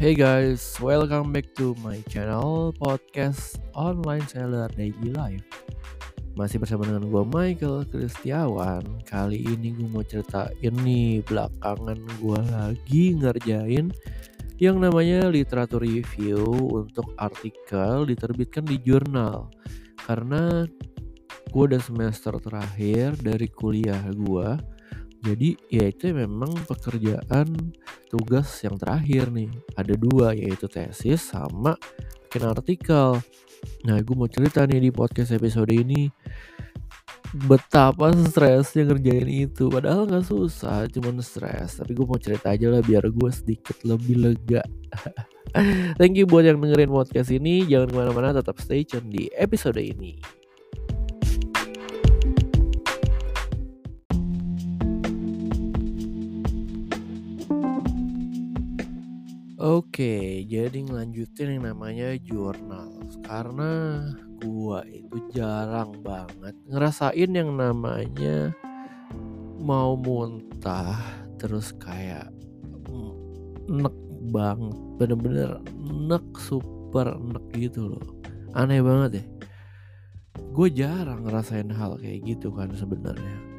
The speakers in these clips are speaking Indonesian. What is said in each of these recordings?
Hey guys, welcome back to my channel podcast online seller daily life. Masih bersama dengan gue Michael Kristiawan. Kali ini gue mau ceritain nih belakangan gue lagi ngerjain yang namanya literatur review untuk artikel diterbitkan di jurnal. Karena gue udah semester terakhir dari kuliah gue jadi ya itu memang pekerjaan tugas yang terakhir nih. Ada dua yaitu tesis sama bikin artikel. Nah gue mau cerita nih di podcast episode ini betapa stresnya ngerjain itu. Padahal nggak susah cuman stres. Tapi gue mau cerita aja lah biar gue sedikit lebih lega. Thank you buat yang dengerin podcast ini. Jangan ke mana-mana tetap stay tune di episode ini Oke, jadi ngelanjutin yang namanya jurnal karena gua itu jarang banget ngerasain yang namanya mau muntah terus kayak nek banget, bener-bener nek super nek gitu loh. Aneh banget ya. Gue jarang ngerasain hal kayak gitu kan sebenarnya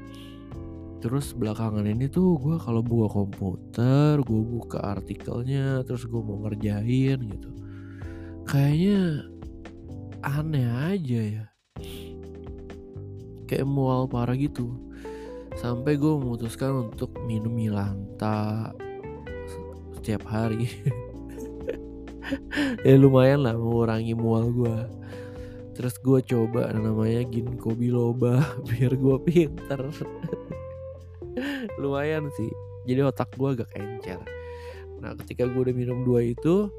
terus belakangan ini tuh gue kalau buka komputer gue buka artikelnya terus gue mau ngerjain gitu. Kayaknya aneh aja ya. Kayak mual parah gitu. Sampai gue memutuskan untuk minum milanta setiap hari. Ya lumayan lah mengurangi mual gue terus gue coba namanya ginkgo biloba biar gue pinter lumayan sih. Jadi otak gue agak encer. Nah ketika gue udah minum dua itu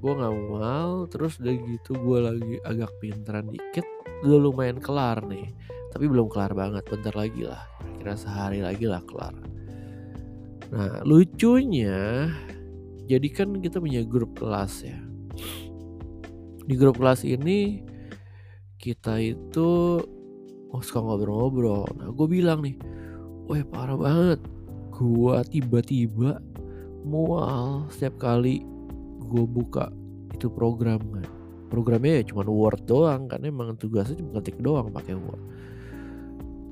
gue nggak mau terus udah gitu gue lagi agak pinteran dikit udah lumayan kelar nih. Tapi belum kelar banget bentar lagi lah. Kira sehari lagi lah kelar. Nah lucunya jadi kan kita punya grup kelas ya. Di grup kelas ini kita itu oh suka ngobrol-ngobrol. Nah gue bilang nih Wah parah banget. Gua tiba-tiba mual setiap kali gue buka itu program kan. Programnya ya cuma Word doang kan emang tugasnya cuma ketik doang pakai Word.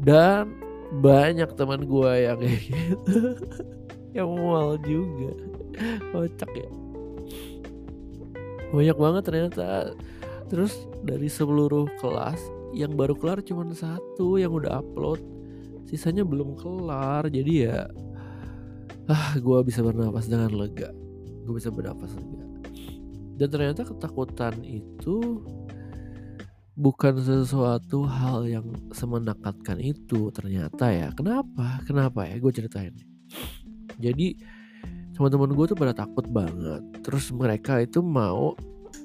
Dan banyak teman gue yang kayak gitu Yang mual juga. Kocak ya. Banyak banget ternyata. Terus dari seluruh kelas Yang baru kelar cuma satu yang udah upload sisanya belum kelar jadi ya ah gue bisa bernapas dengan lega. Gue bisa bernapas lega. Dan ternyata ketakutan itu bukan sesuatu hal yang semenakatkan itu ternyata ya. Kenapa? Kenapa ya? Gue ceritain jadi teman-teman gue tuh pada takut banget. Terus mereka itu mau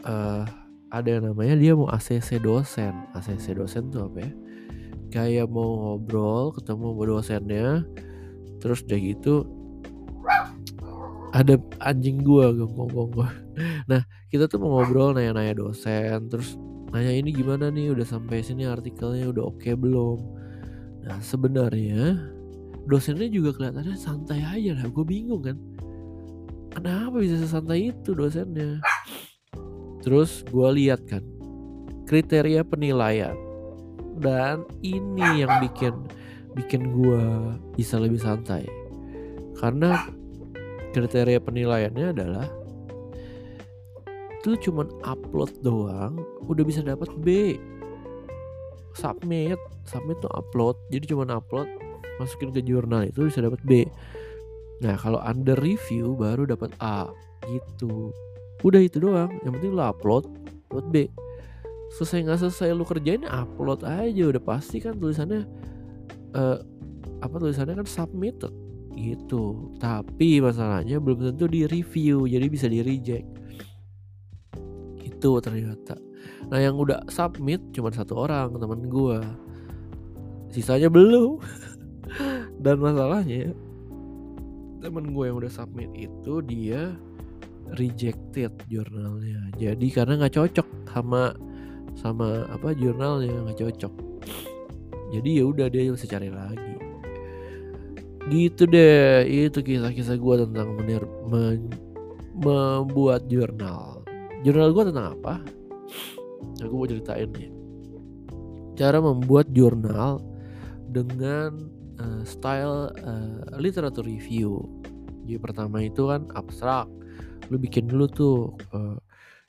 uh, ada yang namanya dia mau ACC dosen. ACC dosen tuh apa ya kayak mau ngobrol ketemu sama dosennya. Terus udah gitu ada anjing gua gonggong gua. Nah kita tuh mau ngobrol nanya-nanya dosen. Terus nanya ini gimana nih? Udah sampai sini artikelnya? Udah oke okay belum? Nah sebenarnya dosennya juga kelihatannya santai aja lah. Gue bingung kan. Kenapa bisa sesantai itu dosennya? Terus gue lihat kan kriteria penilaian dan ini yang bikin bikin gue bisa lebih santai. Karena kriteria penilaiannya adalah itu cuman upload doang udah bisa dapat B. Submit submit tuh upload. Jadi cuman upload masukin ke jurnal itu bisa dapat B. Nah kalau under review baru dapat A gitu. Udah itu doang yang penting lo upload dapat B selesai nggak selesai lu kerjain upload aja udah pasti kan tulisannya uh, apa tulisannya kan submitted gitu. Tapi masalahnya belum tentu di review jadi bisa di reject. Itu ternyata. Nah yang udah submit cuma satu orang teman gue sisanya belum. Dan masalahnya temen gue yang udah submit itu dia rejected jurnalnya. Jadi karena nggak cocok sama sama apa jurnalnya nggak cocok jadi ya udah dia bisa cari lagi gitu deh itu kisah-kisah gue tentang menir men, membuat jurnal. Jurnal gue tentang apa? Nah, gue mau ceritain nih. Cara membuat jurnal dengan uh, style uh, literatur review. Jadi pertama itu kan abstrak. Lu bikin dulu tuh uh,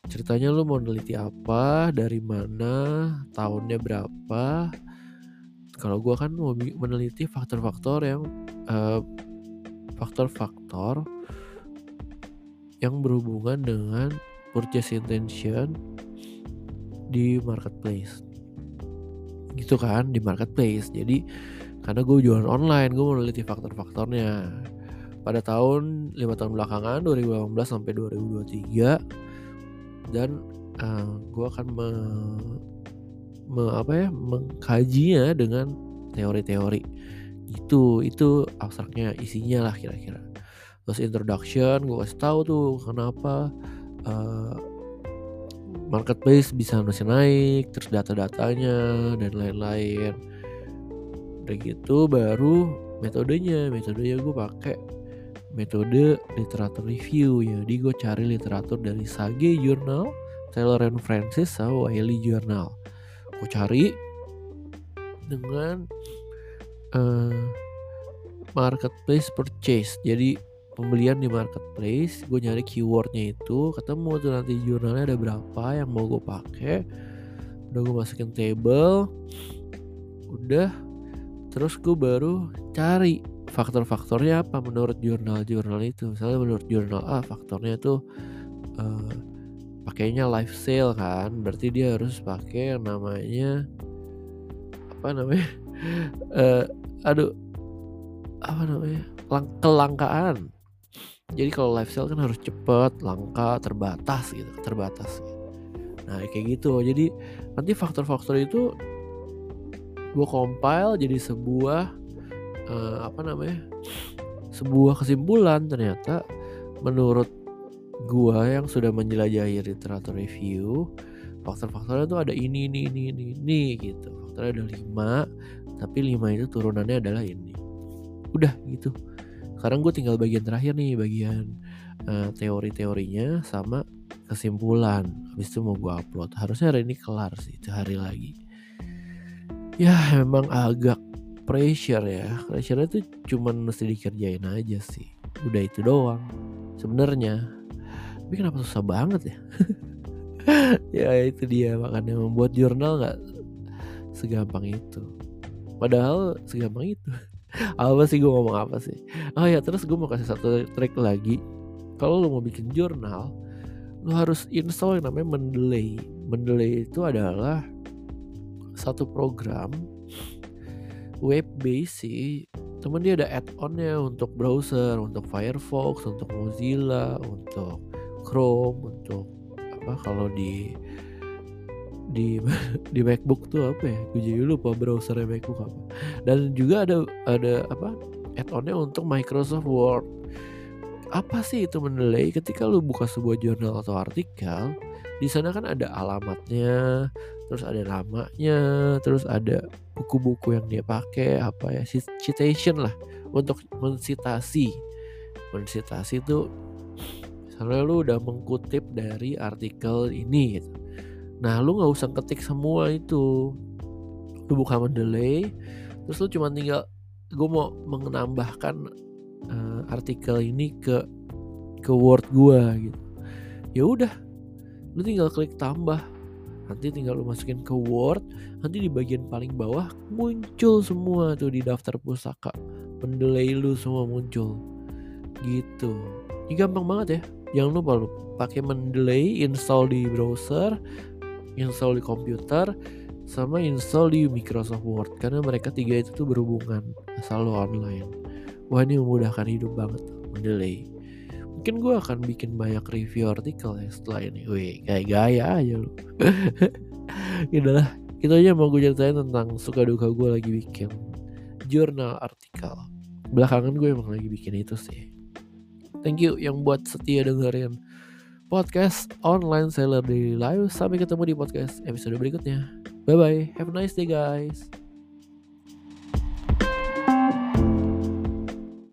ceritanya lu mau neliti apa, dari mana, tahunnya berapa. Kalau gue kan mau meneliti faktor-faktor yang faktor-faktor yang berhubungan dengan purchase intention di marketplace. Gitu kan di marketplace. Jadi karena gue jualan online gue meneliti faktor-faktornya. Pada tahun lima tahun belakangan 2018 sampai 2023 dan uh, eh, gue akan me, me, apa ya mengkajinya dengan teori-teori. Itu itu abstraknya isinya lah kira-kira. Terus introduction gue kasih tahu tuh kenapa uh, marketplace bisa masih naik terus data-datanya dan lain-lain. Udah gitu baru metodenya metodenya gue pakai metode literatur review. Ya jadi gue cari literatur dari Sage Journal Taylor and Francis sama Wiley Journal. Gue cari dengan uh, marketplace purchase. Jadi pembelian di marketplace gue nyari keywordnya itu ketemu tuh nanti jurnalnya ada berapa yang mau gue pakai udah gue masukin table udah terus gue baru cari faktor-faktornya apa menurut jurnal-jurnal itu? Misalnya menurut jurnal A faktornya tuh uh, pakainya live sale kan? Berarti dia harus pakai yang namanya apa namanya? Uh, aduh apa namanya? Kelangkaan. Jadi kalau live sale kan harus cepet langka terbatas gitu terbatas gitu. nah kayak gitu. Jadi nanti faktor-faktor itu gue compile jadi sebuah uh, apa namanya sebuah kesimpulan ternyata menurut gue yang sudah menjelajahi literatur review faktor-faktornya tuh ada ini ini ini ini ini gitu. Faktornya ada lima tapi lima itu turunannya adalah ini. Udah gitu. Sekarang gue tinggal bagian terakhir nih bagian uh, teori-teorinya sama kesimpulan. Habis itu mau gue upload. Harusnya hari ini kelar sih sehari lagi. Ya memang agak pressure ya. Pressure itu cuman mesti dikerjain aja sih. Udah itu doang sebenarnya. Tapi kenapa susah banget ya? Ya itu dia. Makanya membuat jurnal nggak segampang itu. Padahal segampang itu. Apa sih gue ngomong apa sih? Oh ya terus gue mau kasih satu trik lagi. Kalau lo mau bikin jurnal lo harus install yang namanya Mendeley. Mendeley itu adalah satu program web base sih temen dia ada add-onnya untuk browser untuk Firefox untuk Mozilla untuk Chrome untuk apa kalau di di di MacBook tuh apa ya? Gue jadi lupa browsernya MacBook apa. Dan juga ada ada apa? Add-onnya untuk Microsoft Word. Apa sih itu menilai? Ketika lu buka sebuah jurnal atau artikel, di sana kan ada alamatnya, terus ada namanya, terus ada buku-buku yang dia pakai, apa ya, citation lah untuk mensitasi. Mensitasi itu misalnya lu udah mengkutip dari artikel ini gitu. Nah lu nggak usah ketik semua itu. Lu buka mendelay Terus lu cuma tinggal Gue mau menambahkan uh, artikel ini ke ke word gue gitu. Ya udah lu tinggal klik tambah. Nanti tinggal lu masukin ke word nanti di bagian paling bawah muncul semua tuh di daftar pusaka. Mendelay lu semua muncul. Gitu. Ini gampang banget ya. Jangan lupa lu pakai mendelay install di browser install di komputer sama install di Microsoft Word. Karena mereka tiga itu tuh berhubungan asal lo online wah ini memudahkan hidup banget mendelay mungkin gue akan bikin banyak review artikel ya setelah ini wih kayak gaya aja lo lah itu aja mau gue ceritain tentang suka duka gue lagi bikin jurnal artikel belakangan gue emang lagi bikin itu sih thank you yang buat setia dengerin podcast online seller daily life. Sampai ketemu di podcast episode berikutnya. Bye bye. Have a nice day guys.